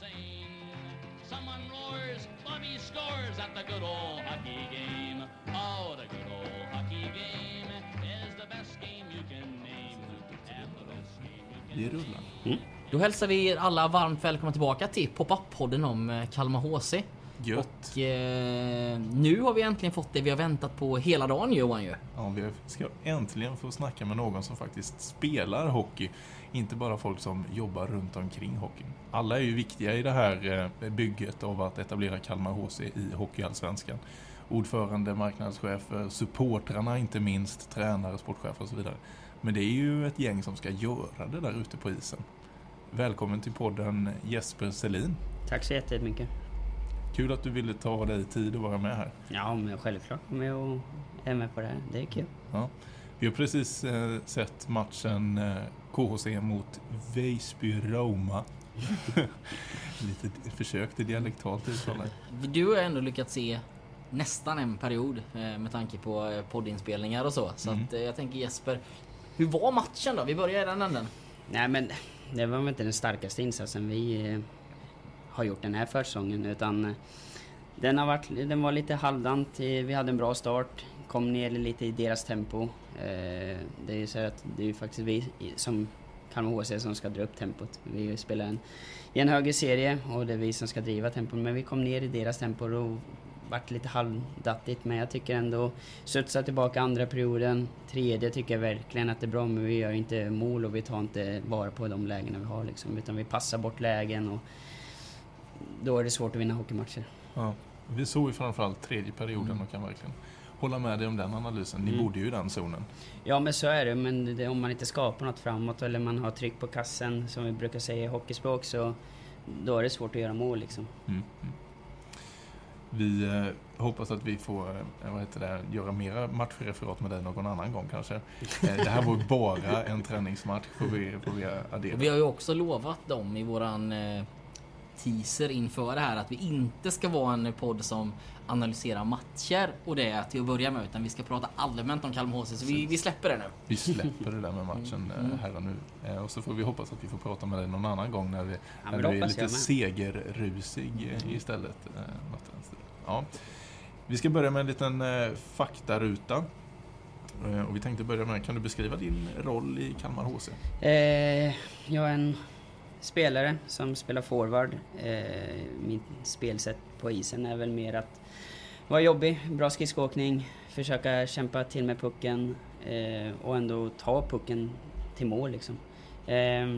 insane. Someone roars, Bobby scores at the good old hockey game. Oh, the good old hockey game is the best game you can name. And the best game you can Vi rullar. Då hälsar vi er alla varmt välkomna tillbaka till Pop-Up-podden om eh, Kalmar HC. Gött. Och eh, nu har vi äntligen fått det vi har väntat på hela dagen Johan ju. Ja, vi ska äntligen få snacka med någon som faktiskt spelar hockey. Inte bara folk som jobbar runt omkring hockeyn. Alla är ju viktiga i det här eh, bygget av att etablera Kalmar HC i Hockeyallsvenskan. Ordförande, marknadschefer, supportrarna inte minst, tränare, sportchefer och så vidare. Men det är ju ett gäng som ska göra det där ute på isen. Välkommen till podden Jesper Selin. Tack så jättemycket. Kul att du ville ta dig tid att vara med här. Ja, men självklart med och är med på det här. Det är kul. Ja. Vi har precis eh, sett matchen eh, KHC mot Visby Roma. Lite försök till dialektalt uttal. Du har ändå lyckats se nästan en period eh, med tanke på eh, poddinspelningar och så. Så Mm. att, eh, jag tänker Jesper, hur var matchen då? Vi börjar i den änden. Nej, men det var väl inte den starkaste insatsen vi eh, har gjort den här försäsongen, utan eh, den, har varit, den var lite halvdant. Eh, vi hade en bra start, kom ner lite i deras tempo. Eh, det är ju så att det är faktiskt vi som Kalmar HC som ska dra upp tempot. Vi spelar en, i en högre serie och det är vi som ska driva tempot. Men vi kom ner i deras tempo och vart lite halvdattigt. Men jag tycker ändå studsa tillbaka andra perioden. Tredje tycker jag verkligen att det är bra, men vi gör inte mål och vi tar inte vara på de lägena vi har liksom. Utan vi passar bort lägen och då är det svårt att vinna hockeymatcher. Ja. Vi såg ju framförallt tredje perioden och kan verkligen hålla med dig om den analysen. Ni Mm. borde ju i den zonen. Ja men så är det, men det, om man inte skapar något framåt eller man har tryck på kassen som vi brukar säga i hockeyspråk så då är det svårt att göra mål liksom. Mm. Mm. Vi eh, hoppas att vi får eh, vad heter det, göra mera matchreferat med dig någon annan gång kanske. Eh, det här var ju bara en träningsmatch får vi, får vi addera. Och vi har ju också lovat dem i våran eh, teaser inför det här att vi inte ska vara en podd som analyserar matcher och det till att börja med utan vi ska prata allmänt om Kalmar HC så vi, vi släpper det nu. Vi släpper det där med matchen Mm. eh, här och nu. Eh, Och så får vi hoppas att vi får prata med dig någon annan gång när, vi, Ja, när du är lite segerrusig eh, istället. något i den stilen. Ja. Vi ska börja med en liten faktaruta. Och vi tänkte börja med, kan du beskriva din roll i Kalmar HC? Eh, jag är en spelare som spelar forward. Eh, mitt spelsätt på isen är väl mer att vara jobbig, bra skridskoåkning, försöka kämpa till med pucken eh, och ändå ta pucken till mål liksom. Eh,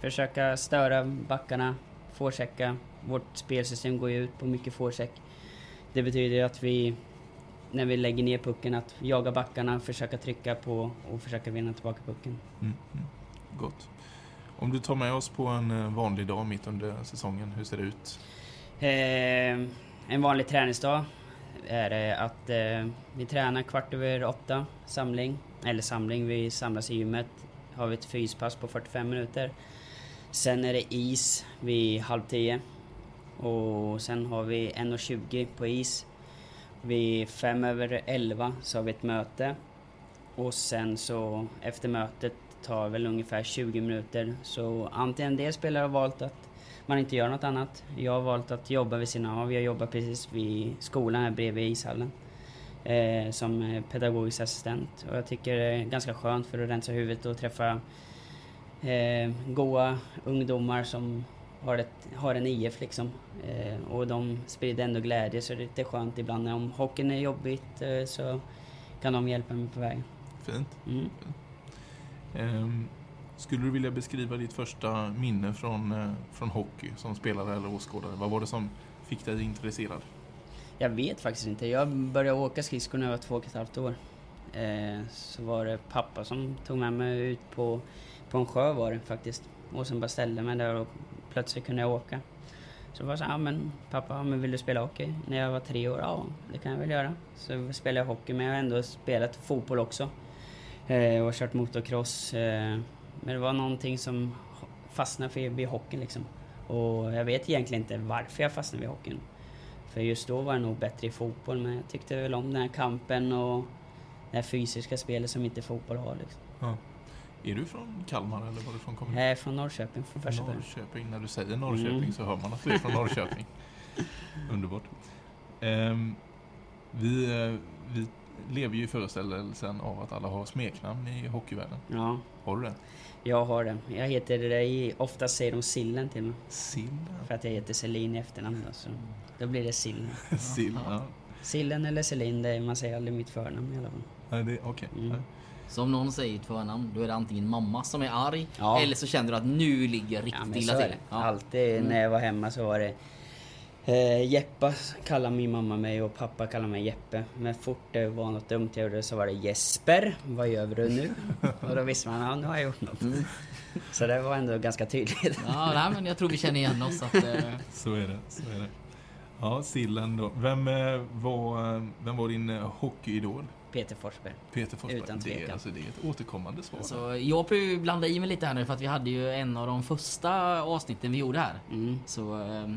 försöka störa backarna, forechecka. Vårt spelsystem går ju ut på mycket forecheck. Det betyder att vi, när vi lägger ner pucken, att jaga backarna, försöka trycka på och försöka vinna tillbaka pucken. Mm. Mm. Gott. Om du tar med oss på en eh, vanlig dag mitt under säsongen, hur ser det ut? Eh, en vanlig träningsdag är det att eh, vi tränar kvart över åtta, samling. Eller samling, vi samlas i gymmet. Har vi ett fyspass på 45 minuter. Sen är det is vid halv tio. Och sen har vi 1.20 på is. Vid fem över elva så har vi ett möte. Och sen så efter mötet tar väl ungefär 20 minuter. Så antingen det spelare har valt att man inte gör något annat. Jag har valt att jobba vid sidan av. Jag jobbar precis vid skolan här bredvid ishallen. Eh, som pedagogisk assistent. Och jag tycker det är ganska skönt för att rensa huvudet och träffa eh, goa ungdomar som har, ett, har en IF liksom. Eh, och de sprider ändå glädje så det är lite skönt ibland. Om hockeyn är jobbigt eh, så kan de hjälpa mig på vägen. Fint. Mm. Ehm, Ehm, skulle du vilja beskriva ditt första minne från, eh, från hockey som spelare eller åskådare? Vad var det som fick dig intresserad? Jag vet faktiskt inte. Jag började åka skridskor när jag var två och ett halvt år. Ehm, så var det pappa som tog med mig ut på, på en sjö var det faktiskt. Och sen bara ställde mig där och plötsligt kunde jag åka. Så var det så här, ja, men pappa, men vill du spela hockey? När jag var tre år, ja det kan jag väl göra. Så spelade jag hockey, men jag har ändå spelat fotboll också. Eh, och kört motocross. Eh, men det var någonting som fastnade för, vid hockeyn liksom. Och jag vet egentligen inte varför jag fastnade vid hockeyn. För just då var jag nog bättre i fotboll, men jag tyckte väl om den här kampen och det här fysiska spelet som inte fotboll har. Liksom. Ja. Är du från Kalmar eller var du från kommun? Jag är från Norrköping från första. Norrköping. När du säger Norrköping Mm. så hör man att du är från Norrköping. Underbart. Ehm, vi, eh, vi lever ju i föreställelsen av att alla har smeknamn i hockeyvärlden. Ja, Har du det? jag har det. Jag heter det i, ofta säger de Sillen till mig. Sillen? För att jag heter Selin i efternamn då, så då blir det Sillen. Sill, ja. Sillen eller Selin, det är, man säger aldrig mitt förnamn i alla fall. Nej, det- Okej. Mm. Nej. Så om någon säger ett förnamn, då är det antingen mamma som är arg, Ja. eller så känner du att nu ligger Ja, riktigt men illa till. Ja. Alltid Mm. när jag var hemma så var det eh, Jeppa kallar min mamma mig och pappa kallar mig Jeppe. Men fort det var något dumt jag gjorde så var det Jesper, vad gör du nu? och då visste man, ja nu har jag gjort något. Mm. Så det var ändå ganska tydligt. Ja, nej, men jag tror vi känner igen oss. Att, eh, Så är det. Så är det. Ja, Sillen då. Vem, eh, var, eh, vem var din eh, hockeyidol? Peter Forsberg. Peter Forsberg. Utan det, tvekan. alltså, det är ett återkommande svar. så jag får ju blanda i mig lite här nu för att vi hade ju en av de första avsnitten vi gjorde här. Mm. Så eh,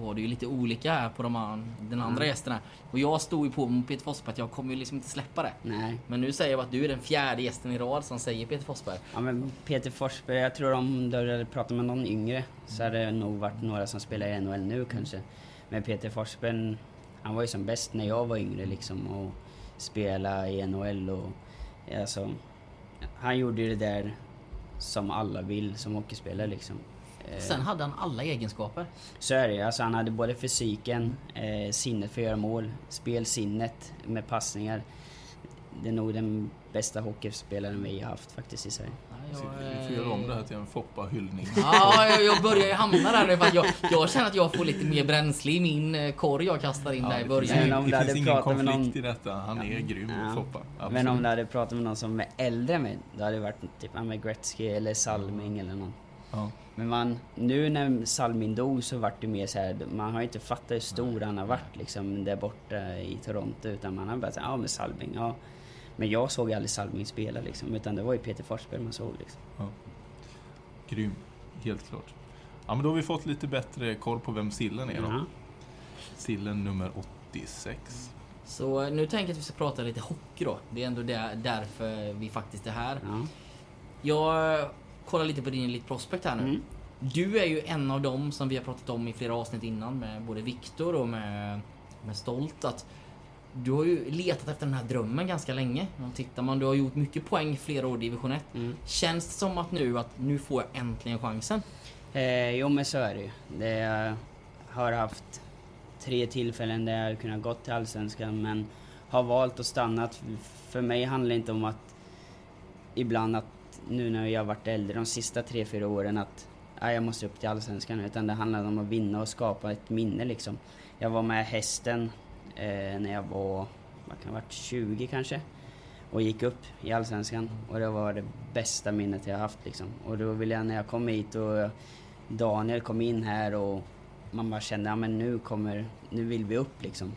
var det ju lite olika här på de, den andra Mm. gästerna. Och jag stod ju på med Peter Forsberg att jag kommer ju liksom inte släppa det. Nej. Men nu säger jag att du är den fjärde gästen i rad som säger Peter Forsberg. Ja men Peter Forsberg, jag tror om du hade pratat med någon yngre så hade det nog varit några som spelar i NHL nu kanske. Men Peter Forsberg, han var ju som bäst när jag var yngre liksom och spela i NHL och alltså, han gjorde ju det där som alla vill som hockeyspelare liksom. Eh, Sen hade han alla egenskaper. Så är det alltså han hade både fysiken, eh, sinnet för att göra mål, spelsinnet med passningar. Det är nog den bästa hockeyspelaren vi har haft faktiskt i Sverige. Ja, jag, vi får göra om det här till en Foppa-hyllning. Ja, jag, jag börjar ju hamna där nu för att jag, jag känner att jag får lite mer bränsle i min eh, korg jag kastar in där i det början. finns, Men om ingen, du det hade finns ingen pratat med konflikt någon- i detta. Han är grym, Ja. Foppa. Absolut. Men om du hade pratat med någon som är äldre än mig, då hade det varit typ ja, med Gretzky eller Salming eller någon. Ja. Men man, nu när Salming dog så vart det mer så här, man har ju inte fattat hur stor han har varit liksom där borta i Toronto utan man har bara sagt ja men Salming, ja. Men jag såg aldrig Salming spela liksom utan det var ju Peter Forsberg man såg liksom. Grym, helt klart. Ja, men då har vi fått lite bättre koll på vem Sillen är då. Ja. Sillen nummer 86. Så nu tänker jag att vi ska prata lite hockey då. Det är ändå där, därför vi faktiskt är här. Ja. Jag kollar lite på din Elite Prospect här nu. Mm. Du är ju en av dem som vi har pratat om i flera avsnitt innan med både Viktor och med, med Stolt. Att du har ju letat efter den här drömmen ganska länge. Och tittar man, du har gjort mycket poäng flera år i division 1. Mm. Känns det som att nu att nu får jag äntligen chansen? Eh, jo men så är det ju. Det, jag har haft tre tillfällen där jag kunnat gått till Allsvenskan men har valt att stanna. För mig handlar det inte om att ibland att nu när jag har varit äldre de sista tre, fyra åren att ja, jag måste upp till Allsvenskan utan det handlade om att vinna och skapa ett minne liksom. Jag var med hästen eh, när jag var, vad kan det ha varit, 20 kanske och gick upp i Allsvenskan och det var det bästa minnet jag haft liksom. Och då ville jag när jag kom hit och Daniel kom in här och man bara kände, ja men nu kommer, nu vill vi upp liksom.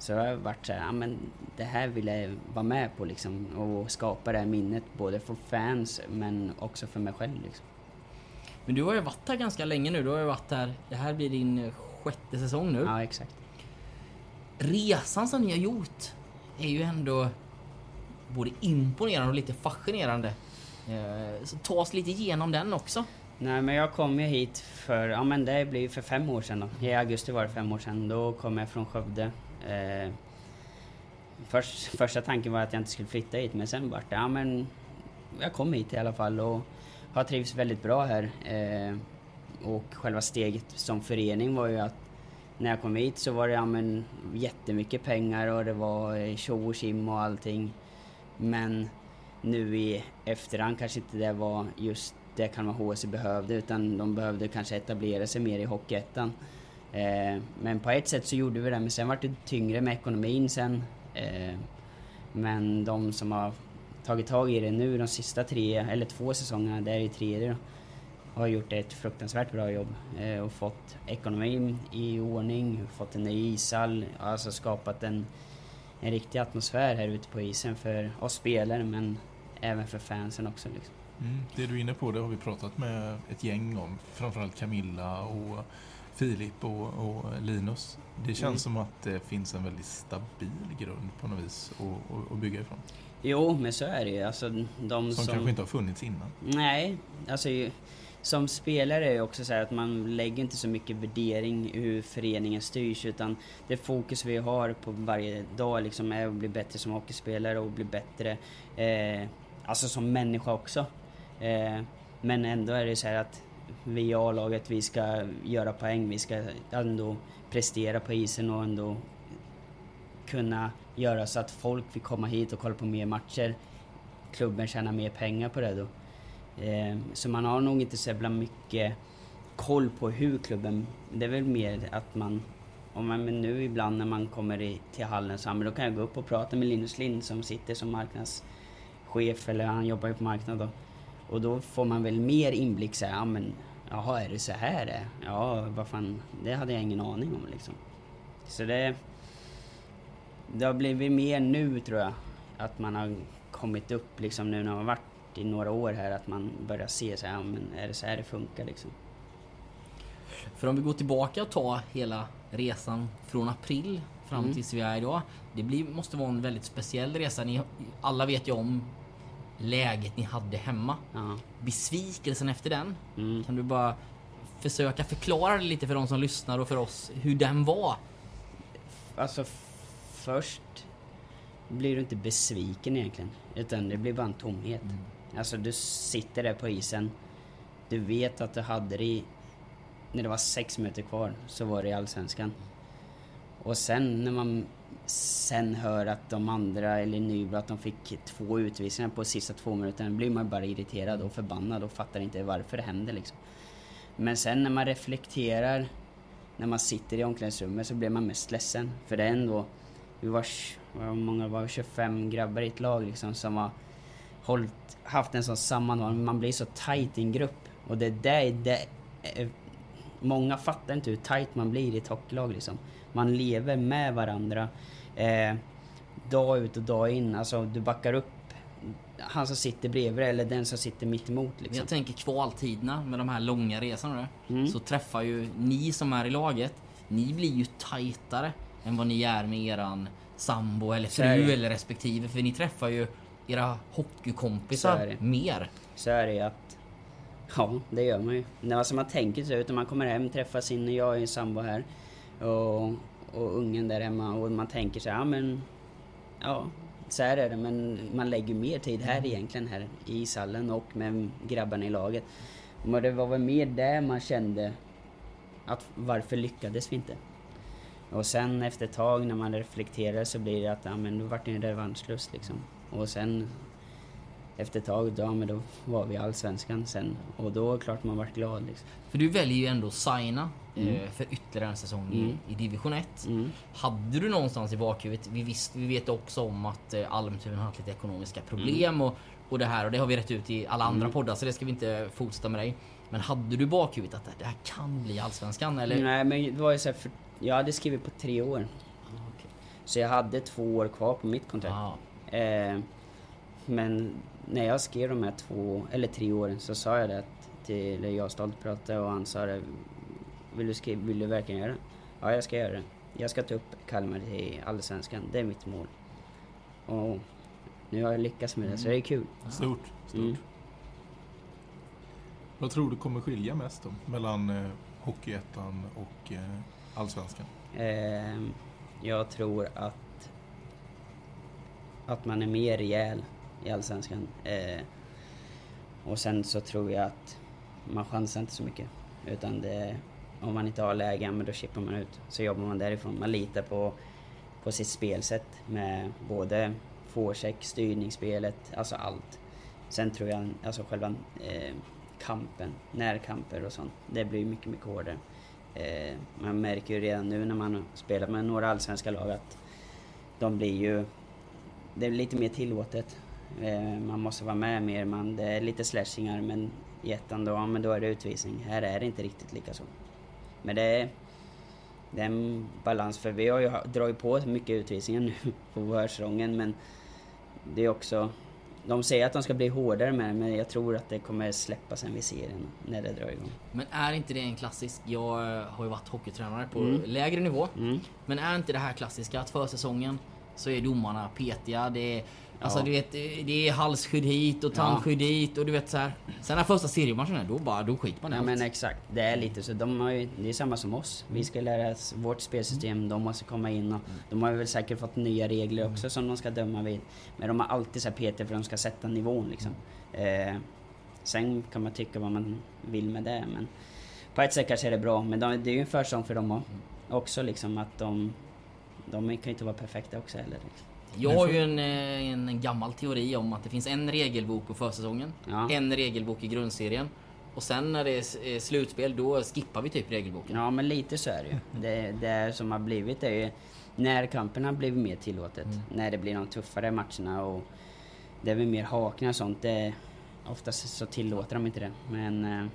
Så jag har varit så här, ja men det här vill jag vara med på liksom och skapa det här minnet både för fans men också för mig själv liksom. Men du har ju varit här ganska länge nu. Du har ju varit här, det här blir din sjätte säsong nu. Ja exakt. Resan som ni har gjort är ju ändå både imponerande och lite fascinerande. Eh, Så ta oss lite igenom den också. Nej men jag kom ju hit för, ja men det blir för fem år sedan då. I augusti var det fem år sedan. Då kom jag från Skövde. Eh, först, första tanken var att jag inte skulle flytta hit men sen vart det, ja men jag kom hit i alla fall och har trivts väldigt bra här. Eh, och själva steget som förening var ju att när jag kom hit så var det ja, men, jättemycket pengar och det var eh, tjo och tjim och allting. Men nu i efterhand kanske inte det var just det Kalmar HC behövde utan de behövde kanske etablera sig mer i Hockeyettan. Eh, men på ett sätt så gjorde vi det men sen var det tyngre med ekonomin sen. Eh, men de som har tagit tag i det nu de sista tre, eller två säsongerna, det är ju tredje då, har gjort ett fruktansvärt bra jobb eh, och fått ekonomin i ordning, fått en ny ishall, alltså skapat en, en riktig atmosfär här ute på isen för oss spelare men även för fansen också. Liksom. Mm, det du är inne på det har vi pratat med ett gäng om. Framförallt Camilla och Filip och, och Linus. Det känns Mm. som att det finns en väldigt stabil grund på något vis att, bygga ifrån. Jo, men så är det ju. Alltså, de Som, som... kanske inte har funnits innan. Nej, alltså som spelare är det också så här att man lägger inte så mycket värdering i hur föreningen styrs utan det fokus vi har på varje dag liksom är att bli bättre som hockeyspelare och bli bättre eh, alltså som människa också. Eh, men ändå är det så här att vi i A-laget, vi ska göra poäng, vi ska ändå prestera på isen och ändå kunna göra så att folk vill komma hit och kolla på mer matcher. Klubben tjänar mer pengar på det då. Eh, så man har nog inte så jävla mycket koll på hur klubben... Det är väl mer att man... Om man men nu ibland när man kommer i, till hallen så men då kan jag gå upp och prata med Linus Lind som sitter som marknadschef, eller han jobbar ju på marknad då. Och då får man väl mer inblick så här, ja men jaha är det så här det? Ja, vad fan, det hade jag ingen aning om liksom. Så det... Det har blivit mer nu tror jag. Att man har kommit upp liksom nu när man har varit i några år här att man börjar se så här, ja, men är det så här det funkar liksom? För om vi går tillbaka och tar hela resan från april fram Mm. tills vi är idag. Det blir, måste vara en väldigt speciell resa. Ni, alla vet ju om läget ni hade hemma. Ja. Besvikelsen efter den. Mm. Kan du bara försöka förklara lite för de som lyssnar och för oss hur den var? Alltså först blir du inte besviken egentligen. Utan det blir bara en tomhet. Alltså du sitter där på isen. Du vet att du hade det i... När det var sex minuter kvar så var det i Allsvenskan. Och sen när man sen hör att de andra, eller Nybro, att de fick två utvisningar på sista två minuterna. blir man bara irriterad och förbannad och fattar inte varför det händer liksom. Men sen när man reflekterar när man sitter i omklädningsrummet så blir man mest ledsen. För det är ändå, vi var, tj- många var 25 grabbar i ett lag liksom som har hållit, haft en sån sammanhållning. Man blir så tight i en grupp. Och det är det, är- många fattar inte hur tight man blir i ett hockeylag liksom. Man lever med varandra. Eh, dag ut och dag in. Alltså du backar upp han som sitter bredvid eller den som sitter mitt emot liksom. jag tänker kvaltiderna med de här långa resorna. Mm. Så träffar ju ni som är i laget. Ni blir ju tajtare än vad ni är med eran sambo eller fru eller respektive. För ni träffar ju era hockeykompisar mer. så är det ju att... Ja, det gör man ju. Nej, alltså man tänker så utan man kommer hem, träffar sin... Jag är ju sambo här. Och, och ungen där hemma och man tänker så ja men... Ja, så här är det. Men man lägger mer tid här egentligen här i ishallen och med grabbarna i laget. Men det var väl mer där man kände att varför lyckades vi inte? Och sen efter ett tag när man reflekterar så blir det att ja, men då vart det en revanschlust liksom. Och sen efter ett tag, då, men då var vi i Allsvenskan sen. Och då är det klart man vart glad liksom. För du väljer ju ändå att signa Mm. eh, för ytterligare en säsong Mm. i, i division 1. Mm. Hade du någonstans i bakhuvudet, vi, visst, vi vet också om att eh, Almtuna har haft lite ekonomiska problem och, och det här och det har vi rätt ut i alla andra Mm. poddar så det ska vi inte fortsätta med dig. Men hade du bakhuvudet att det här kan bli Allsvenskan eller? Nej men det var ju så här, för jag hade skrivit på tre år. Ah, okej. Så jag hade två år kvar på mitt kontrakt. Ah, Eh, men när jag skrev de här två, eller tre åren så sa jag det till, jag stolt pratade och han sa det. Vill du, skriva, vill du verkligen göra det? Ja, jag ska göra det. Jag ska ta upp Kalmar till Allsvenskan. Det är mitt mål. Och nu har jag lyckats med det, så det är kul. Stort. stort. Mm. Vad tror du kommer skilja mest då? Mellan eh, Hockeyettan och eh, Allsvenskan? Eh, jag tror att att man är mer rejäl i Allsvenskan. Eh, och sen så tror jag att man chansar inte så mycket. Utan det, om man inte har lägen, men då chippar man ut. Så jobbar man därifrån. Man litar på, på sitt spelsätt med både forecheck, styrningsspelet, alltså allt. Sen tror jag, alltså själva eh, kampen, närkamper och sånt, det blir mycket, mycket hårdare. Eh, man märker ju redan nu när man spelar med några allsvenska lag att de blir ju... Det är lite mer tillåtet. Eh, man måste vara med mer, man, det är lite slashingar men i ettan då, men då är det utvisning. Här är det inte riktigt lika så. Men det är, det är en balans för vi har ju dragit på mycket utvisningar nu på vårsäsongen men det är också... De säger att de ska bli hårdare med det men jag tror att det kommer släppa sen vi ser den när det drar igång. Men är inte det en klassisk, jag har ju varit hockeytränare på Mm. lägre nivå. Mm. Men är inte det här klassiska att försäsongen så är domarna petiga, det är Alltså Ja. du vet, det är halsskydd hit och tandskydd dit och du vet så här. Sen när första seriematchen är, då bara, då skiter man i Ja allt. men exakt, det är lite så. De har ju, det är samma som oss. Vi ska lära oss vårt spelsystem, de måste komma in och de har väl säkert fått nya regler också som de ska döma vid. Men de har alltid så här PT för de ska sätta nivån liksom. Eh, sen kan man tycka vad man vill med det men på ett sätt kanske är det bra men de, det är ju en försång för dem också liksom att de de kan ju inte vara perfekta också heller. Liksom. Jag har ju en, eh, en gammal teori om att det finns en regelbok på försäsongen, Ja. en regelbok i grundserien och sen när det är är slutspel då skippar vi typ regelboken. Ja men lite så är det ju. Det, det som har blivit är ju när kampen har blivit mer tillåtet. När det blir de tuffare matcherna och det väl mer hakningar och sånt. Det, oftast så tillåter de inte det. Men, eh,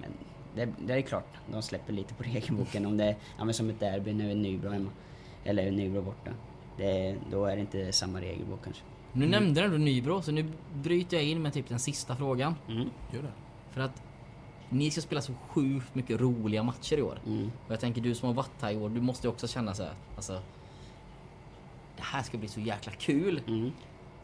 men det, det är klart, de släpper lite på regelboken om det är ja, som ett derby när Nybro hemma. Eller Nybro borta. Det, då är det inte samma regelbok kanske. Nu nämnde du Nybro så nu bryter jag in med typ den sista frågan. Mm. Gör det. För att ni ska spela så sjukt mycket roliga matcher i år. Mm. Och jag tänker du som har varit här i år, du måste ju också känna så här, alltså. Det här ska bli så jäkla kul. Mm.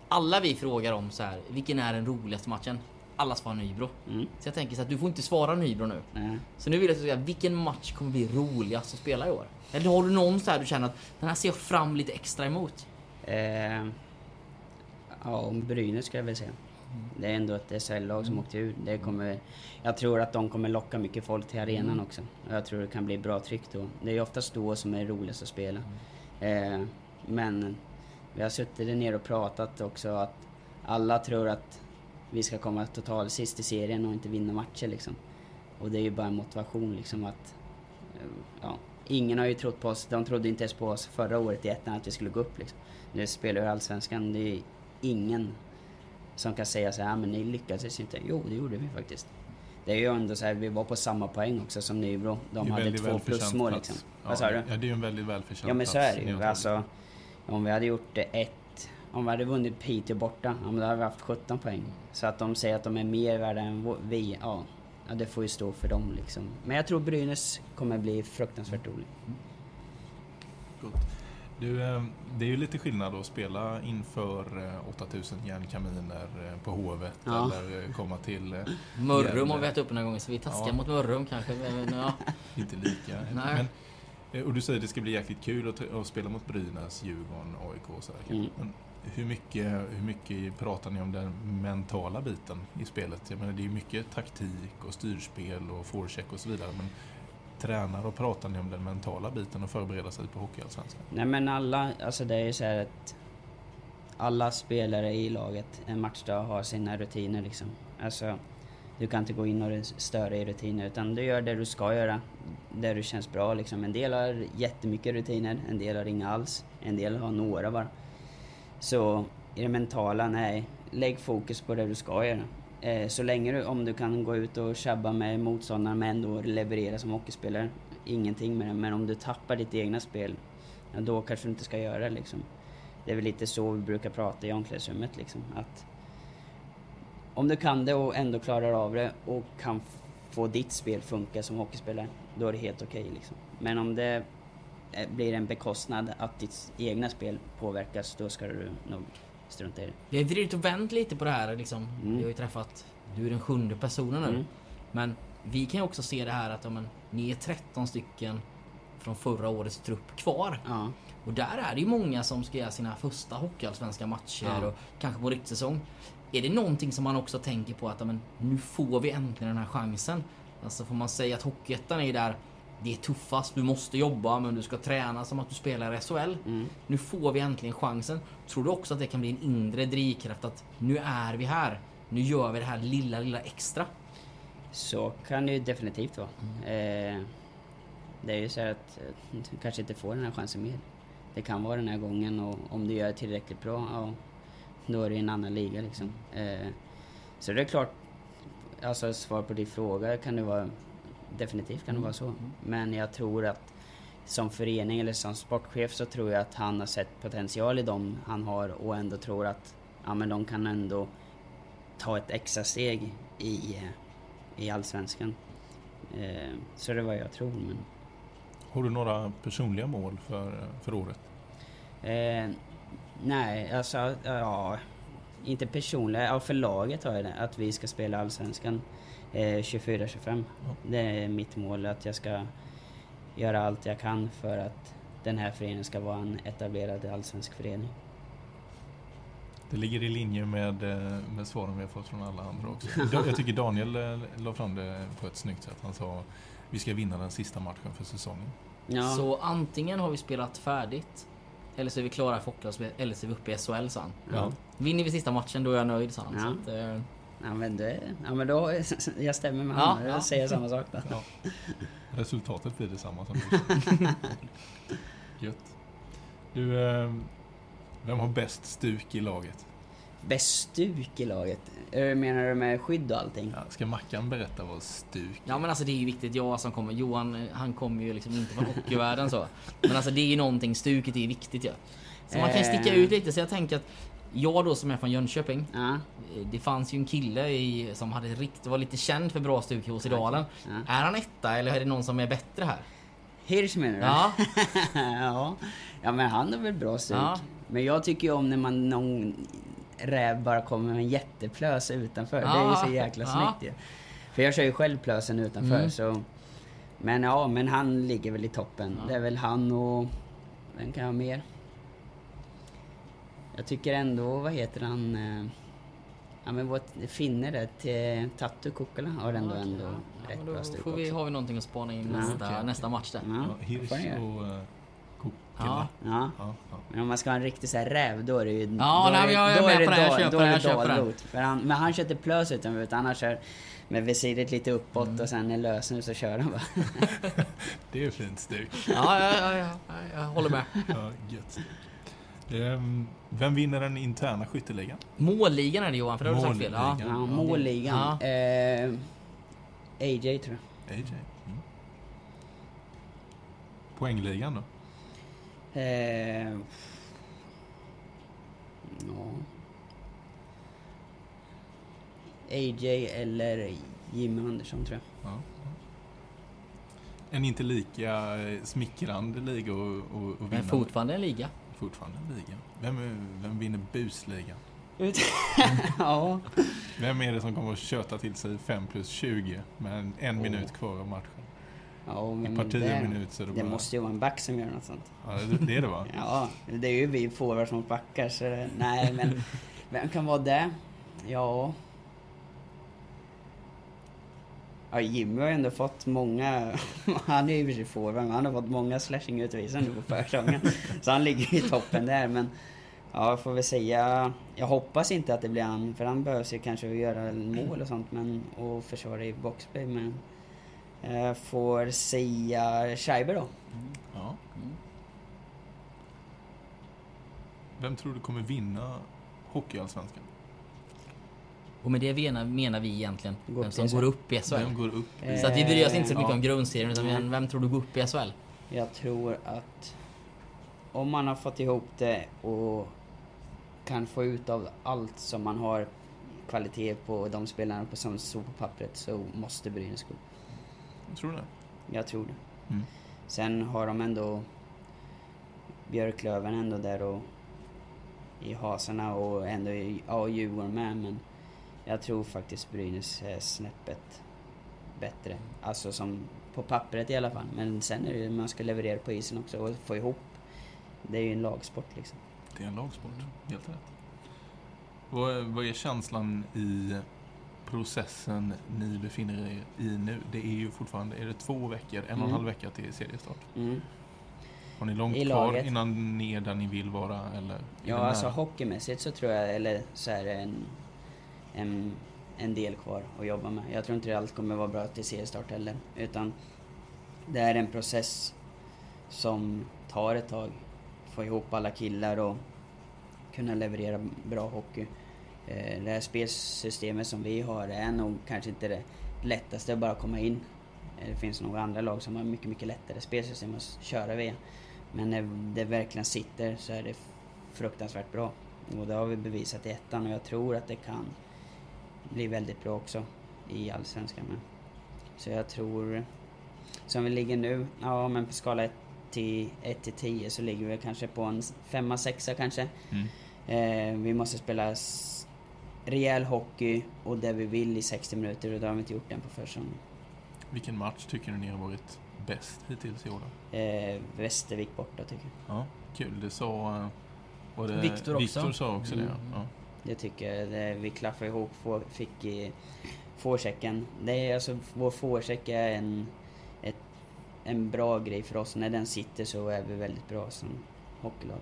Alla vi frågar om så här, vilken är den roligaste matchen? Alla svarar Nybro. Mm. Så jag tänker så att du får inte svara Nybro nu. Nej. Så nu vill jag att du säga, vilken match kommer bli roligast att spela i år? Eller har du någon så här du känner att den här ser jag fram lite extra emot? Eh, ja, om Brynäs ska jag väl säga. Det är ändå ett SHL-lag som åkte ur. Det kommer, jag tror att de kommer locka mycket folk till arenan också. Och Jag tror det kan bli bra tryck då. Det är ju oftast då som är roligast att spela. Eh, men vi har suttit där nere och pratat också att alla tror att vi ska komma totalt sist i serien och inte vinna matcher liksom. Och det är ju bara en motivation liksom att... eh, Ja, ingen har ju trott på oss. De trodde inte ens på oss förra året i ettan att vi skulle gå upp liksom. Nu spelar vi Allsvenskan. Det är ingen som kan säga så här, "Ja, men ni lyckades inte. Jo, det gjorde vi faktiskt. Det är ju ändå så här, vi var på samma poäng också som Nybro. De hade två plusmål plats. liksom. Ja, Vad sa du? Ja, det är ju en väldigt välförtjänt Ja men så plats är det i ju. Alltså, om vi hade gjort det ett... Om vi hade vunnit Piteå borta, ja, men då hade vi haft 17 poäng. Så att de säger att de är mer värda än vi, ja. ja det får ju stå för dem liksom. Men jag tror Brynäs kommer bli fruktansvärt rolig. Gott. Du, eh, det är ju lite skillnad att spela inför eh, 8000 järnkaminer eh, på Hovet Ja. eller eh, komma till... eh, Mörrum har vi ätit upp några gånger så vi är taskiga Ja. mot Mörrum kanske. Men, ja. Inte lika. Nej. Men, eh, och du säger att det ska bli jäkligt kul att, att spela mot Brynäs, Djurgården, AIK och sådär. Mm. Men hur mycket, hur mycket pratar ni om den mentala biten i spelet? Jag menar, det är ju mycket taktik och styrspel och forecheck och så vidare. Men tränar och pratar ni om den mentala biten och förbereda sig på Hockeyallsvenskan? Nej men alla, alltså det är ju så här att... Alla spelare i laget en matchdag har sina rutiner liksom. Alltså, du kan inte gå in och störa i rutiner utan du gör det du ska göra. Där du känns bra liksom. En del har jättemycket rutiner, en del har inga alls. En del har några bara. Så i det mentala, nej. Lägg fokus på det du ska göra. Eh, så länge du, om du kan gå ut och tjabba med motståndaren men ändå leverera som hockeyspelare, ingenting med det. Men om du tappar ditt egna spel, ja, då kanske du inte ska göra det liksom. Det är väl lite så vi brukar prata i omklädningsrummet liksom. Att om du kan det och ändå klarar av det och kan få ditt spel funka som hockeyspelare, då är det helt okej liksom. Men om det blir en bekostnad att ditt egna spel påverkas, då ska du nog strunta i det. Vi har vridit och vänt lite på det här liksom. Mm. Vi har ju träffat, du är den sjunde personen nu. Mm. Men vi kan ju också se det här att ja, men, ni är 13 stycken från förra årets trupp kvar. Ja. Och där är det ju många som ska göra sina första hockeyallsvenska matcher Ja. och kanske på rikssäsong. Är det någonting som man också tänker på att ja, men, nu får vi äntligen den här chansen? Alltså får man säga att Hockeyettan är där det är tuffast, du måste jobba men du ska träna som att du spelar i SHL. Mm. Nu får vi äntligen chansen. Tror du också att det kan bli en inre drivkraft att nu är vi här. Nu gör vi det här lilla, lilla extra. Så kan det ju definitivt vara. Eh, det är ju så att eh, du kanske inte får den här chansen mer. Det kan vara den här gången och om du gör tillräckligt bra, ja, då är det en annan liga liksom. Eh, så det är klart, alltså svar på din fråga kan det vara, definitivt kan det vara så. Men jag tror att som förening eller som sportchef så tror jag att han har sett potential i dem han har och ändå tror att ja, men de kan ändå ta ett extra steg i, i Allsvenskan. Eh, så det är vad jag tror. Men, Har du några personliga mål för, för året? eh, Nej, alltså ja... Inte personligen, ja för laget har jag det. Att vi ska spela Allsvenskan 24-25. Ja. Det är mitt mål, att jag ska göra allt jag kan för att den här föreningen ska vara en etablerad allsvensk förening. Det ligger i linje med, eh, med svaren vi har fått från alla andra också. Jag tycker Daniel eh, la fram det på ett snyggt sätt. Han sa vi ska vinna den sista matchen för säsongen. Ja, Så antingen har vi spelat färdigt eller så är vi klara för Hockeyallsvenskan eller så är vi uppe i SHL sa han. Ja. Vinner vi sista matchen då är jag nöjd sa han. Ja. Så att, eh, ja, men det, ja men då, jag stämmer med Ja, honom. Jag ja. säger samma sak då. Ja. Resultatet blir detsamma som du Gött. Du, eh, vem har bäst stuk i laget? Bäst stuk i laget? Eh, Menar du med skydd och allting? Ja, ska Mackan berätta vad stuk Ja men alltså det är ju viktigt. Jag som kommer, Johan han kommer ju liksom inte från hockeyvärlden så. Men alltså det är ju någonting, stuket är viktigt ja. Så man kan ju sticka Eh. ut lite så jag tänker att jag då som är från Jönköping. Ja. eh, Det fanns ju en kille i, som hade rikt, var lite känd för bra stuk i Åsedalen. Ja. Är han etta eller är det någon som är bättre här? Hirsch menar du? Ja. ja. ja, men han har väl bra stuk. Men jag tycker ju om när man någon räv bara kommer med en jätteplös utanför. Det är ju så jäkla snyggt ju. För jag kör ju själv plösen utanför Mm. så... Men ja, men han ligger väl i toppen. Det är väl han och... Vem kan jag ha mer? Jag tycker ändå, vad heter han? eh, Ja men vårt finne där, till Tattu Kukkala har ändå Okej, ändå ja. Rätt bra stuk får vi, också. har vi någonting att spana in Ja, nästa, okej. nästa match där. Ja, Hirsch och uh, Ja. Ja. Ja, ja. Men om man ska ha en riktig så här räv, då är det ju... Ja, då nej, är, men jag är då med är det på det. Jag köper jag dalrot. För han, men han kör inte plös utan utan han kör med visiret lite uppåt Mm. och sen är lösen så kör han bara. Det är ju fint stuk. Ja, ja, ja, ja, ja, jag håller med. Ja, gött stuk. Ehm, vem vinner den interna skytteligan? Målligan är det Johan, för det har du sagt fel. Ja. Målligan. Ja, målligan. Ja. Eh, AJ tror jag. AJ. Mm. Poängligan då? Eh, ja. AJ eller Jimmy Andersson tror jag. Ja. En inte lika eh, smickrande liga och, och, och Men vinna. fortfarande en liga. Fortfarande en liga. Vem, är- vem vinner busligan? ja. Vem är det som kommer att köta till sig 5 plus 20 med en, Åh. minut kvar av matchen? ja I men par 10 det, så är det, det bara... måste ju vara en back som gör något sånt. Ja, det, det är det va? Ja, det är ju vi forwards mot backar så det, nej men vem kan vara det? Ja... Ja, Jimmy har ju ändå fått många, han är ju i och för sig forward, han har fått många slashing utvisningar nu på försäsongen. så han ligger i toppen där men ja, jag får väl säga, jag hoppas inte att det blir han, för han behövs ju kanske göra mål och sånt men, och försvara i boxplay men jag får säga Scheiber då. Ja. Mm. Vem tror du kommer vinna Hockeyallsvenskan? Och med det menar, menar vi egentligen Gå upp vem som går upp i SHL. Vem går upp? Så att vi bryr oss inte så mycket Ja. om grundserien utan vem, vem tror du går upp i SHL? Jag tror att om man har fått ihop det och kan få ut av allt som man har kvalitet på de spelarna på som står på pappret så måste Brynäs gå upp. Tror du det? Jag tror det. Mm. Sen har de ändå Björklöven ändå där och i hasarna och ändå i, ja, och Djurgården med men jag tror faktiskt Brynäs är snäppet bättre. Alltså som på pappret i alla fall. Men sen är det ju man ska leverera på isen också och få ihop. Det är ju en lagsport liksom. Det är en lagsport. Helt rätt. Vad, vad är känslan i processen ni befinner er i nu? Det är ju fortfarande, är det två veckor, en och en Mm. halv vecka till seriestart? Mm. Har ni långt I kvar laget. innan ni är där ni vill vara? Eller Ja, alltså hockeymässigt så tror jag, eller så är det en, en, en del kvar att jobba med. Jag tror inte det allt kommer vara bra till seriestart heller. Utan det är en process som tar ett tag. Få ihop alla killar och kunna leverera bra hockey. Eh, det här spelsystemet som vi har är nog kanske inte det lättaste att bara komma in. Eh, det finns nog andra lag som har mycket, mycket lättare spelsystem att köra via. Men när det verkligen sitter så är det fruktansvärt bra. Och det har vi bevisat i ettan och jag tror att det kan bli väldigt bra också i Allsvenskan med. Så jag tror, som vi ligger nu, ja men på skala 1 till 1 till 10 så ligger vi kanske på en 5 6 kanske. Mm. Eh, vi måste spela rejäl hockey och det vi vill i 60 minuter och det har vi inte gjort än på försäsongen. Vilken match tycker du ni har varit bäst hittills i år? då? Eh, Västervik borta tycker jag. Ja, kul. Det sa... eh, Var det Viktor också. Viktor sa också det, Mm. ja. Det tycker jag. Vi klaffade ihop, få, fick i forechecken. Det är alltså, vår forecheck är en, ett, en bra grej för oss. När den sitter så är vi väldigt bra som hockeylag.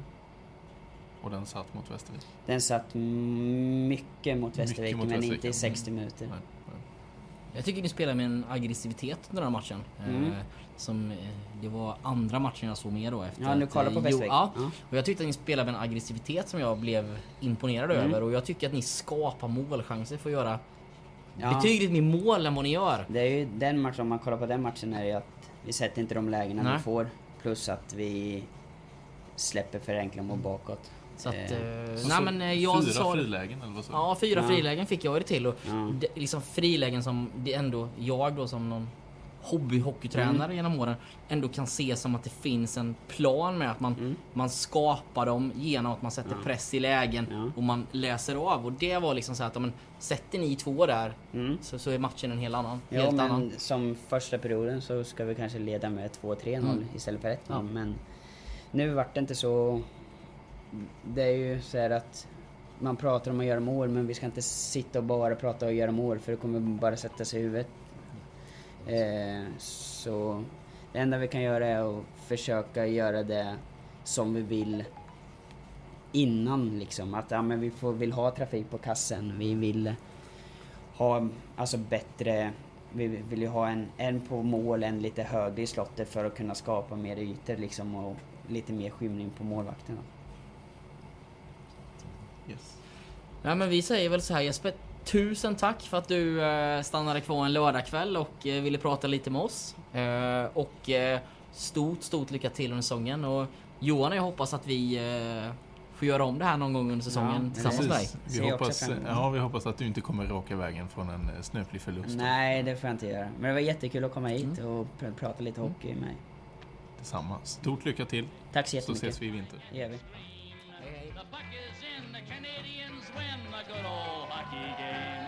Och den satt mot Västervik. Den satt mycket mot Mycket Västervik mot men Västervik, inte i ja. 60 minuter. Nej, nej. Jag tycker ni spelar med en aggressivitet under den här matchen. Mm. Eh, som, eh, det var andra matchen jag såg med då efter Ja, nu kollar på eh, Västervik. Jo, ja, Ja. och jag tyckte att ni spelade med en aggressivitet som jag blev imponerad Mm. över och jag tycker att ni skapar målchanser för att göra Ja. betydligt mer mål än vad ni gör. Det är ju den matchen, om man kollar på den matchen är det ju att vi sätter inte de lägena Nej. vi får. Plus att vi släpper för enkla mål bakåt. Så att, Eh, eh, nej så men eh, jag fyra sa... frilägen eller vad sa? Ja, fyra Ja. frilägen fick jag det till och Ja. det, liksom frilägen som det ändå, jag då som någon hobbyhockeytränare Mm. genom åren ändå kan se som att det finns en plan med att man, Mm. man skapar dem genom att man sätter Ja. press i lägen Ja. och man läser av och det var liksom så att men, sätter ni två där Mm. så, så är matchen en helt annan. Ja, helt men annan. som första perioden så ska vi kanske leda med 2-3-0 Mm. istället för 1-0. Ja. Men nu vart det inte så... Det är ju så här att man pratar om att göra mål men vi ska inte sitta och bara prata och göra mål för det kommer bara sätta sig i huvudet. Eh, så det enda vi kan göra är att försöka göra det som vi vill innan liksom. Att ja, men vi får, vill ha trafik på kassen. Vi vill ha alltså bättre... Vi vill ju ha en, en på mål, en lite högre i slottet för att kunna skapa mer ytor liksom och lite mer skymning på målvakterna. Yes. Ja, men vi säger väl så här Jesper, tusen tack för att du eh, stannade kvar en lördagkväll och eh, ville prata lite med oss. Eh, och stort, stort lycka till under säsongen. Och Johan och jag hoppas att vi får göra om det här någon gång under säsongen Ja, tillsammans med dig. Vi hoppas, ja, vi hoppas att du inte kommer raka vägen från en snöplig förlust Nej, det får jag inte göra. Men det var jättekul att komma hit Mm. och pr- prata lite hockey med mig. Detsamma. Stort lycka till. Tack så jättemycket. Så ses vi i vinter. Det gör vi. Hej, hej.